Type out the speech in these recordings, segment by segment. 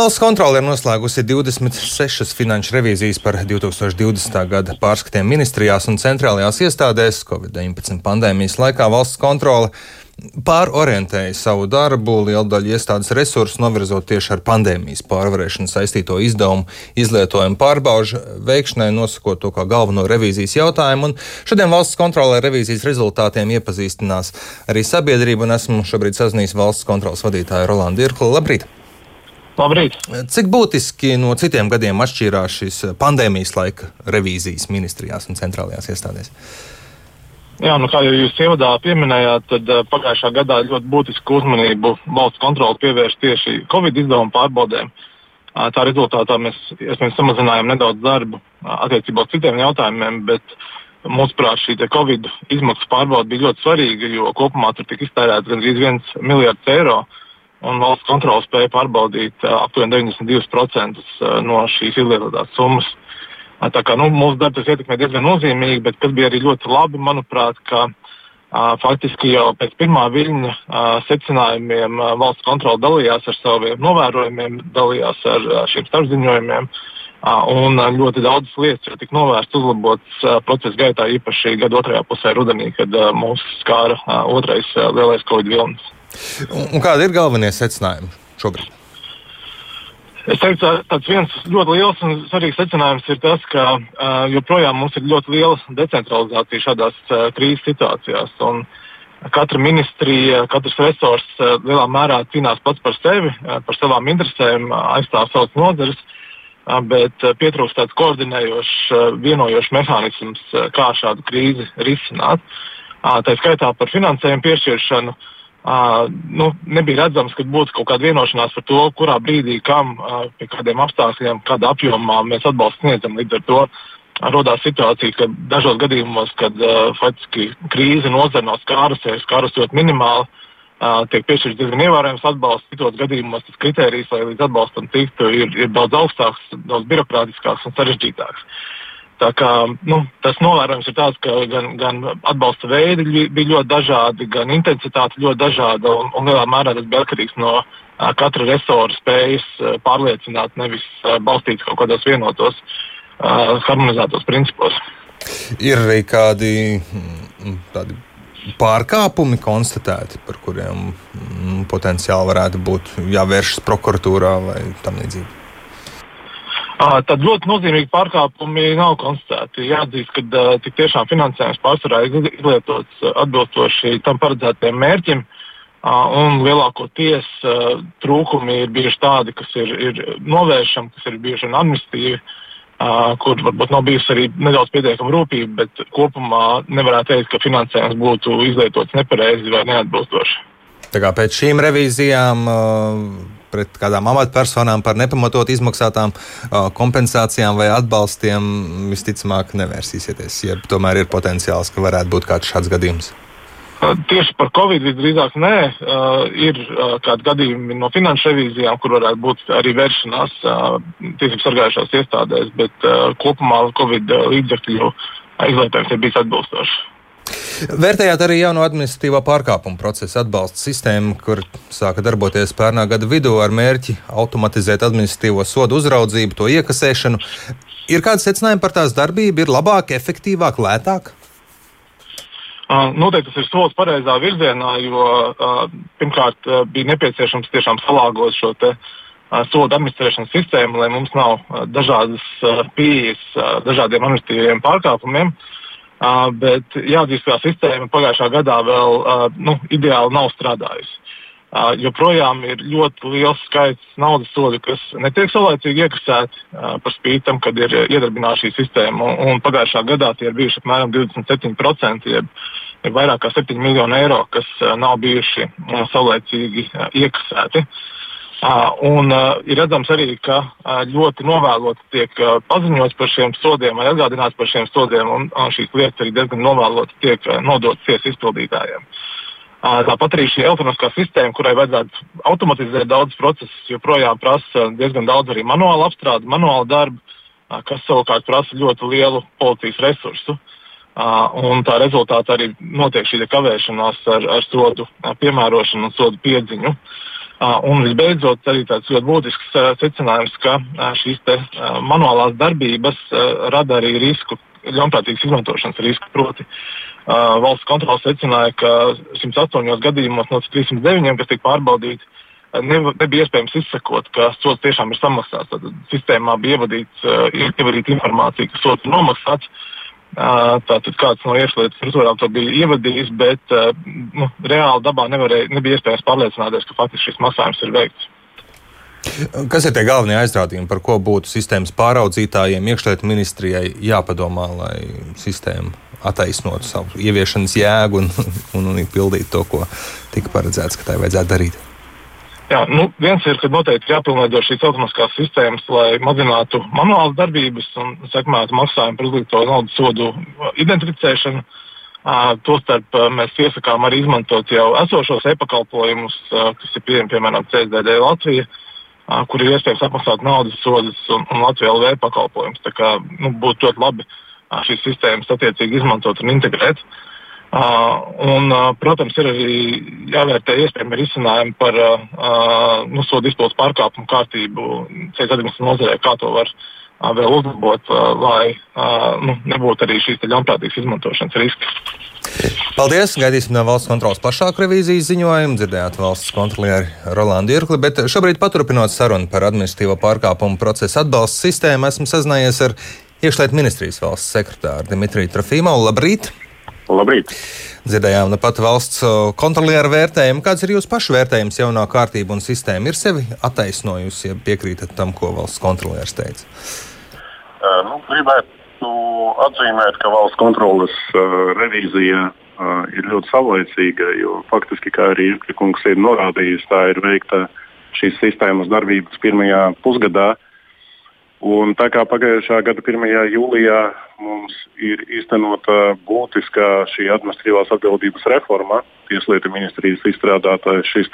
Valsts kontrole ir noslēgusi 26 finanšu revīzijas par 2020. gada pārskatiem ministrijās un centrālajās iestādēs. Covid-19 pandēmijas laikā valsts kontrole pārorientēja savu darbu, lielu daļu iestādes resursu novirzot tieši ar pandēmijas pārvarēšanu saistīto izdevumu izlietojumu pārbaužu veikšanai, nosakot to kā galveno revīzijas jautājumu. Un šodien valsts kontrolē revīzijas rezultātiem iepazīstinās arī sabiedrība, un esmu šobrīd sazinājies valsts kontrolas vadītāju Rolandu Irklu. Labrīt! Labrīt. Cik būtiski no citiem gadiem atšķīrās šīs pandēmijas laika revīzijas ministrijās un centrālajās iestādēs? Jā, nu, kā jau jūs ievadā pieminējāt, tad uh, pagājušā gadā ļoti būtisku uzmanību valsts kontrole pievērš tieši Covid izdevumu pārbaudēm. Tā rezultātā mēs, mēs samazinājām nedaudz darbu attiecībā uz citiem jautājumiem, bet mūsuprāt šī Covid izmaksu pārbaude bija ļoti svarīga, jo kopumā tur tika iztērēts gandrīz 1 miljards eiro. Uh, un valsts kontrole spēja pārbaudīt aptuveni 92% uh, no šīs izlietotās summas. Tā kā nu, mūsu darbs ietekmē diezgan nozīmīgi, bet kas bija arī ļoti labi, manuprāt, ka uh, faktiski jau pēc pirmā viļņa uh, secinājumiem uh, valsts kontrole dalījās ar saviem novērojumiem, dalījās ar uh, šiem starpziņojumiem. Un ļoti daudzas lietas jau tika novērstas, uzlabotas procesa gaitā, īpaši gada otrajā pusē, rudenī, kad mūs skāra otrais lielais Covid vilnis. Un, un kādi ir galvenie secinājumi šobrīd? Es teiktu, tāds viens ļoti liels un svarīgs secinājums ir tas, ka uh, joprojām mums ir ļoti liela decentralizācija šādās uh, krīzes situācijās. Un katra ministrija, katrs resurs uh, lielā mērā cīnās pats par sevi, uh, par savām interesēm, uh, aizstāv savas nozares, uh, bet uh, pietrūkst tāds koordinējošs, uh, vienojošs mehānisms, uh, kā šādu krīzi risināt. Uh, tā skaitā par finansējumu piešķiršanu. Uh, Uh, nu, nebija redzams, ka būtu kaut kāda vienošanās par to, kurā brīdī, kam, uh, pie kādiem apstākļiem, kādā apjomā mēs atbalstu sniedzam. Līdz ar to radās situācija, ka dažos gadījumos, kad uh, faktiski krīze nozara nav skārusies, skārus ļoti minimāli, uh, tiek piešķirts diezgan ievērojams atbalsts. Citos gadījumos tas kriterijs, lai līdz atbalstam tiktu, ir, ir daudz augstāks, daudz birokrātiskāks un sarežģītāks. Tā kā, nu, tas novērojums ir tāds, ka gan, gan atbalsta veidi bija ļoti dažādi, gan intensitāte ļoti dažāda. Un, un lielā mērā tas bija atkarīgs no uh, katra resora spējas uh, pārliecināt, nevis uh, balstīts kaut kādos vienotos, uh, harmonizētos principos. Ir arī kādi mm, tādi pārkāpumi konstatēti, par kuriem mm, potenciāli varētu būt jāvēršas prokuratūrā vai tam līdzīgi. Tad ļoti nozīmīgi pārkāpumi nav konstatēti. Jāatzīst, ka tik tiešām finansējums pārsvarā ir izlietots atbilstoši tam paredzētajiem mērķim. Un lielākoties trūkumi ir bijuši tādi, kas ir, ir novēršami, kas ir bijuši administratīvi, kur varbūt nav bijusi arī nedaudz pietiekama rūpība, bet kopumā nevarētu teikt, ka finansējums būtu izlietots nepareizi vai neatbilstoši. Tā kā pēc šīm revīzijām pret kādām amatpersonām par nepamatot izmaksātām kompensācijām vai atbalstiem visticamāk nevērsīsieties, ja tomēr ir potenciāls, ka varētu būt kāds šāds gadījums. Tieši par Covid visdrīzāk nē, uh, ir uh, kādi gadījumi no finanšu revīzijām, kur varētu būt arī vēršanās uh, tiesību sargājušās iestādēs, bet uh, kopumā Covid līdzekļu izvērtējums ir bijis atbilstošs. Vērtējāt arī jauno administratīvā pārkāpuma procesa atbalsta sistēmu, kur sāka darboties pērnā gada vidū ar mērķi automatizēt administratīvo sodu uzraudzību, to iekasēšanu. Ir kāds secinājums par tās darbību? Ir labāk, efektīvāk, lētāk? Noteikti tas ir solis pareizā virzienā, jo pirmkārt bija nepieciešams tiešām salāgot šo sodu administrēšanas sistēmu, lai mums nav dažādas pieejas dažādiem administratīviem pārkāpumiem. Uh, Uh, bet jāatzīst, ka sistēma pagājušā gadā vēl uh, nu, ideāli nav strādājusi. Uh, joprojām ir ļoti liels skaits naudas sodu, kas netiek saulēcīgi iekasēti uh, par spīti tam, kad ir iedarbināta šī sistēma. Un, un pagājušā gadā tie ir bijuši apmēram 27%, jeb ir vairāk kā 7 miljoni eiro, kas uh, nav bijuši uh, saulēcīgi uh, iekasēti. Uh, Un ir redzams arī, ka ļoti novēloti tiek paziņots par šiem sodiem vai atgādināts par šiem sodiem, un šīs lietas arī diezgan novēloti tiek nodotas tiesu izpildītājiem. Tāpat arī šī elektroniskā sistēma, kurai vajadzētu automatizēt daudzus procesus, joprojām prasa diezgan daudz arī manuālu apstrādi, manuālu darbu, kas savukārt prasa ļoti lielu policijas resursu. Uh, tā rezultātā arī notiek šī kavēšanās ar, ar sodu piemērošanu un sodu piedziņu. Uh, Un visbeidzot, arī tāds ļoti būtisks secinājums, ka šīs manuālās darbības rada arī risku, ļaunprātīgas izmantošanas risku. Proti, valsts kontrole secināja, ka 108 gadījumos no 309, kas tika pārbaudīti, ne, nebija iespējams izsekot, ka sots tiešām ir samaksāts. Tad sistēmā bija ievadīta informācija, ka sots ir nomaksāts. Tātad kāds no iekšlietu struktūrām to bija ievadījis, bet nu, reāli dabā nevarēja, nebija iespējams pārliecināties, ka faktiski šis maksājums ir veikts. Kas ir tie galvenie aizrādījumi, par ko būtu sistēmas pāraudzītājiem, iekšlietu ministrijai jāpadomā, lai sistēma attaisnotu savu ieviešanas jēgu un, un, un pildītu to, ko tika paredzēts, ka tai vajadzētu darīt? Jā, nu, viens ir, ka noteikti jāpilnveido šīs automātiskās sistēmas, lai mazinātu manuālas darbības un sekmētu maksājumu par uzlikto naudas sodu identificēšanu. Tostarp mēs iesakām arī izmantot jau esošos e-pakalpojumus, kas ir pieejami piemēram CSDD Latvija, uh, kur ir iespējams apmaksāt naudas sodus un, un Latvijas LV pakalpojumus. Tā kā nu, būtu ļoti labi šīs sistēmas attiecīgi izmantot un integrēt. Uh, un, protams, ir arī jāvērtē iespējami risinājumi par nu, sodu izpildes pārkāpumu kārtību ceļu administrācijas nozarē, kā to var vēl uzlabot, lai nu, nebūtu arī šīs ļaunprātīgas izmantošanas riski. Paldies! Gaidīsim no valsts kontrolas plašāku revīzijas ziņojumu. Dzirdējāt valsts kontrolieri Rolandu Irkli, bet šobrīd paturpinot sarunu par administratīvo pārkāpumu procesu atbalsta sistēmu, esmu sazinājies ar iekšlietu ministrijas valsts sekretāru Dimitriju Trofīmovu. Labrīt! Labrīt! Dzirdējām nu pat valsts kontrolieru vērtējumu. Kāds ir jūsu pašu vērtējums jaunā kārtība un sistēma? Ir sevi attaisnojusi, ja piekrītat tam, ko valsts kontrolieris teica? Uh, nu, gribētu atzīmēt, ka valsts kontrolas uh, revīzija uh, ir ļoti savlaicīga, jo faktiski, kā arī Irkļakungs ir norādījis, tā ir veikta šīs sistēmas darbības pirmajā pusgadā. Un tā kā pagājušā gada 1. jūlijā mums ir īstenota būtiska šī administratīvās atbildības reforma. Tieslietu ministrijas izstrādāta šis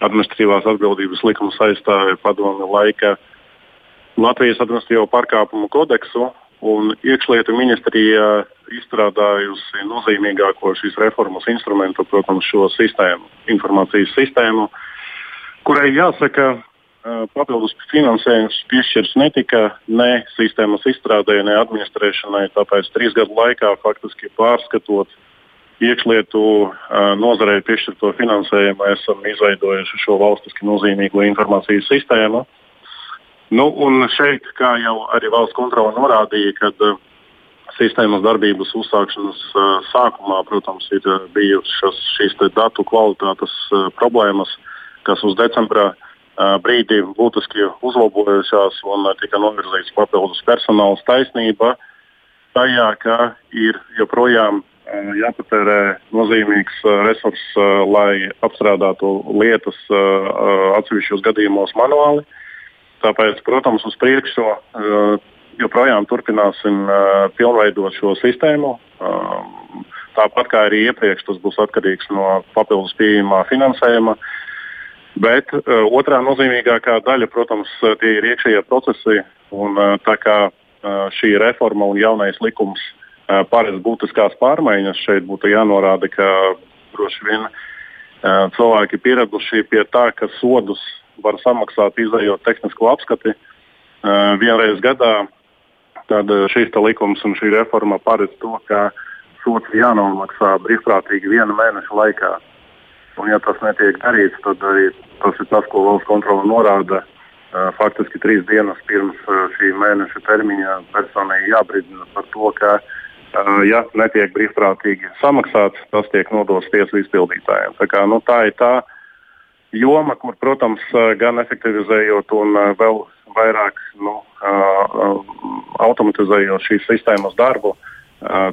administratīvās atbildības likums aizstāja padomu laika Latvijas administratīvo pārkāpumu kodeksu. Un iekšlietu ministrija izstrādājusi nozīmīgāko šīs reformas instrumentu, protams, šo sistēmu, informācijas sistēmu, kurai jāsaka, Papildus finansējums piešķirts netika ne sistēmas izstrādē, ne administrēšanai. Tāpēc trīs gadu laikā faktiski pārskatot iekšlietu nozarei piešķirto finansējumu, esam izveidojuši šo valstiski nozīmīgo informācijas sistēmu. Nu, un šeit, kā jau arī valsts kontrole norādīja, kad sistēmas darbības uzsākšanas sākumā, protams, ir bijušas šīs datu kvalitātes problēmas, kas uz decembra brīdī būtiski uzlabojušās un tika novirzīts papildus personāls taisnība tajā, ka ir joprojām jāpatērē nozīmīgs resurss, lai apstrādātu lietas atsevišķos gadījumos manuāli. Tāpēc, protams, uz priekšu joprojām turpināsim pilnveidot šo sistēmu. Tāpat kā arī iepriekš, tas būs atkarīgs no papildus pieejamā finansējuma. Uh, Bet uh, otrā nozīmīgākā daļa, protams, tie ir iekšējie procesi. Un, uh, tā kā uh, šī reforma un jaunais likums uh, paredz būtiskās pārmaiņas, šeit būtu jānorāda, ka droši vien uh, cilvēki pieraduši pie tā, ka sodus var samaksāt izējot tehnisko apskati uh, vienreiz gadā. Tad uh, šīs likums un šī reforma paredz to, ka sots jānomaksā brīvprātīgi viena mēneša laikā. Un, ja tas netiek darīts, tad arī tas ir tas, ko valsts kontrole norāda. Faktiski trīs dienas pirms šī mēneša termiņa personai jābrīdina par to, ka, ja netiek brīvprātīgi samaksāts, tas tiek nodots tiesu izpildītājiem. Tā, kā, nu, tā ir tā joma, kur, protams, gan efektivizējot un vēl vairāk nu, automatizējot šīs sistēmas darbu, uh,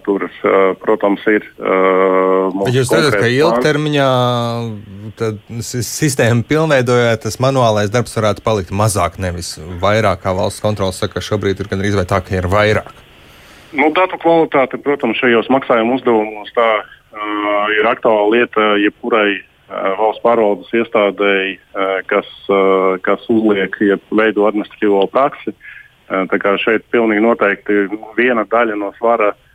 Tur, protams, ir. Bet jūs redzat, ka ilgtermiņā sistēma pilnveidojot, tas manuālais darbs varētu palikt mazāk, nevis vairāk, kā valsts kontrole saka, šobrīd ir gandrīz vai tā, ka ir vairāk. Nu, datu kvalitāte, protams, šajos maksājuma uzdevumos tā uh, ir aktuāla lieta jebkurai uh, valsts pārvaldes iestādēji, uh, kas, uh, kas uzliek, ja veido administratīvo praksi. Uh, tā kā šeit pilnīgi noteikti viena daļa no svara uh,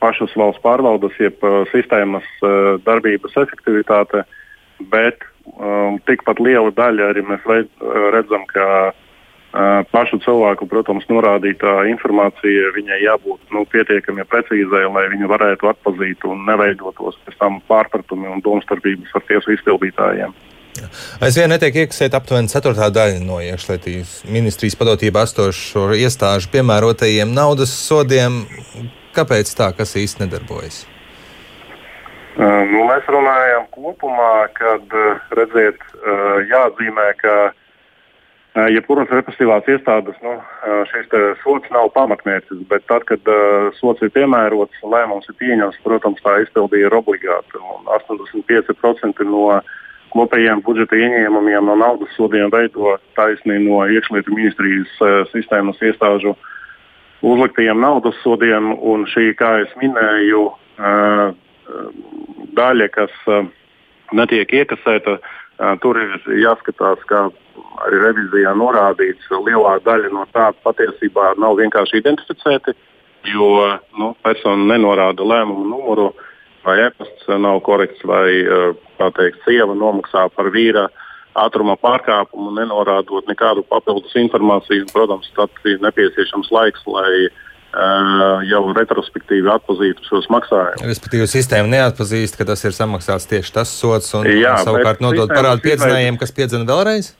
pašas valsts pārvaldes, jeb sistēmas darbības efektivitāte, bet um, tikpat liela daļa arī mēs redzam, ka uh, pašu cilvēku, protams, norādītā informācija viņai jābūt nu, pietiekami precīzai, lai viņi varētu atpazīt un neveidotos pēc tam pārpratumi un domstarpības ar tiesu izpildītājiem. Aizvien netiek iekasēta aptuveni ceturtā daļa no iekšlietīs ministrijas padotībā esošo iestāžu piemērotajiem naudas sodiem. Kāpēc tā, kas īsti nedarbojas? Uh, nu, mēs runājam kopumā, kad redziet, uh, jāatzīmē, ka uh, jebkuras represīvās iestādes nu, šis sots nav pamatmērķis, bet tad, kad sots ir piemērots, lēmums ir pieņemts, protams, tā izpildīja ir obligāta. 85% no kopējiem budžeta ieņēmumiem no naudas sodiem veido taisnība no iekšlietu ministrijas sistēmas iestāžu uzliktajiem naudas sodiem. Un šī, kā jau minēju, daļa, kas netiek iekasēta, tur ir jāskatās, kā arī revizijā norādīts, lielā daļa no tā patiesībā nav vienkārši identificēti, jo nu, persona nenorāda lēmumu numuru, vai e-pasts nav korekts, vai teikt, sieva nomaksā par vīra ātruma pārkāpumu, nenorādot nekādu papildus informāciju. Protams, tad ir nepieciešams laiks, lai uh, jau retrospektīvi atpazītu šos maksājumus. Respektīvi, sistēma neatpazīst, ka tas ir samaksāts tieši tas sots, un Jā, savukārt nodot parādu piedzinējiem, kas piedzina vēlreiz?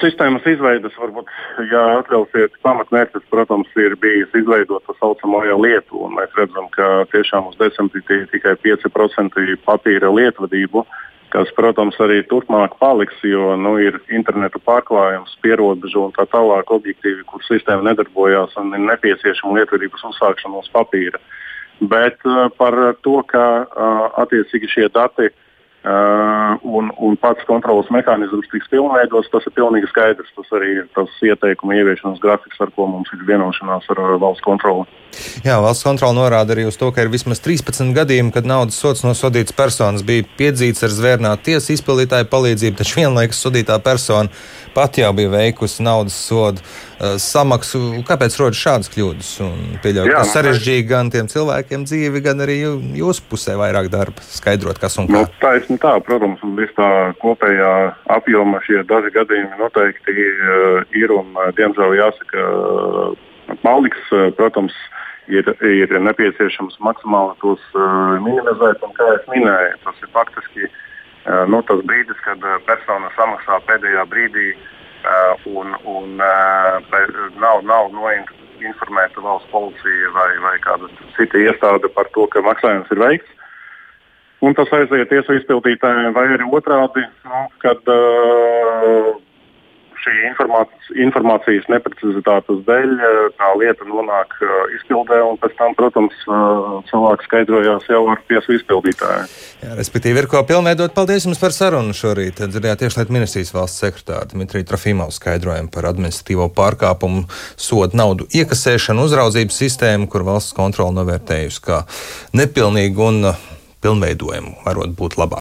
Sistēmas izveidas, varbūt, ja atļausiet, pamatmērķis, protams, ir bijis izveidot tā saucamo lietu. Mēs redzam, ka tiešām uz desmitī tikai 5% papīra lietvedību. Kas, protams, arī turpmāk paliks, jo nu, ir interneta pārklājums, pierobežu un tā tālāk objektīvi, kur sistēma nedarbojās un ir nepieciešama lietvedības uzsākšana uz papīra. Bet uh, par to, ka uh, attiecīgi šie dati uh, Uh, un, un pats kontrolas mehānisms tiks pilnveidots, tas ir pilnīgi skaidrs. Tas arī ir tas ieteikuma ieviešanas grafiks, ar ko mums ir vienošanās ar valsts kontroli. Jā, valsts kontrole norāda arī uz to, ka ir vismaz 13 gadījumi, kad naudas sots nosodīts personas bija piedzīts ar zvērnātu tiesu izpildītāju palīdzību, taču vienlaikus sodītā persona pat jau bija veikusi naudas sodu uh, samaksu. Kāpēc rodas šādas kļūdas? Pieļauju, ka tas sarežģīja gan tiem cilvēkiem dzīvi, gan arī jūsu pusē vairāk darba skaidrot, kas un kā. Nu, teiksim tā, protams, un viss tā kopējā apjoma šie daži gadījumi noteikti uh, ir un, uh, diemžēl, jāsaka, paliks. Protams, ir, ir nepieciešams maksimāli tos uh, minimizēt, un kā jau minēju, tas ir faktiski nu, tas brīdis, kad uh, persona samaksā pēdējā brīdī uh, un, un nav, nav noinformēta valsts policija vai, vai kāda cita iestāde par to, ka maksājums ir veikts. Un tas aiziet tiesu izpildītājiem, vai arī otrādi, nu, kad uh, šī informācijas, informācijas neprecizitātes dēļ tā lieta nonāk uh, izpildē, un pēc tam, protams, uh, cilvēks skaidrojās jau ar tiesu izpildītāju. Jā, respektīvi, ir ko pilnveidot. Paldies jums par sarunu šorīt. Dzirdējāt tiešlietu ministrijas valsts sekretāru Dmitriju Trofīmovu skaidrojumu par administratīvo pārkāpumu sodu naudu iekasēšanu uzraudzības sistēmu, kur valsts kontrola novērtējusi kā nepilnīgu un pilnveidojumu varot būt labāk.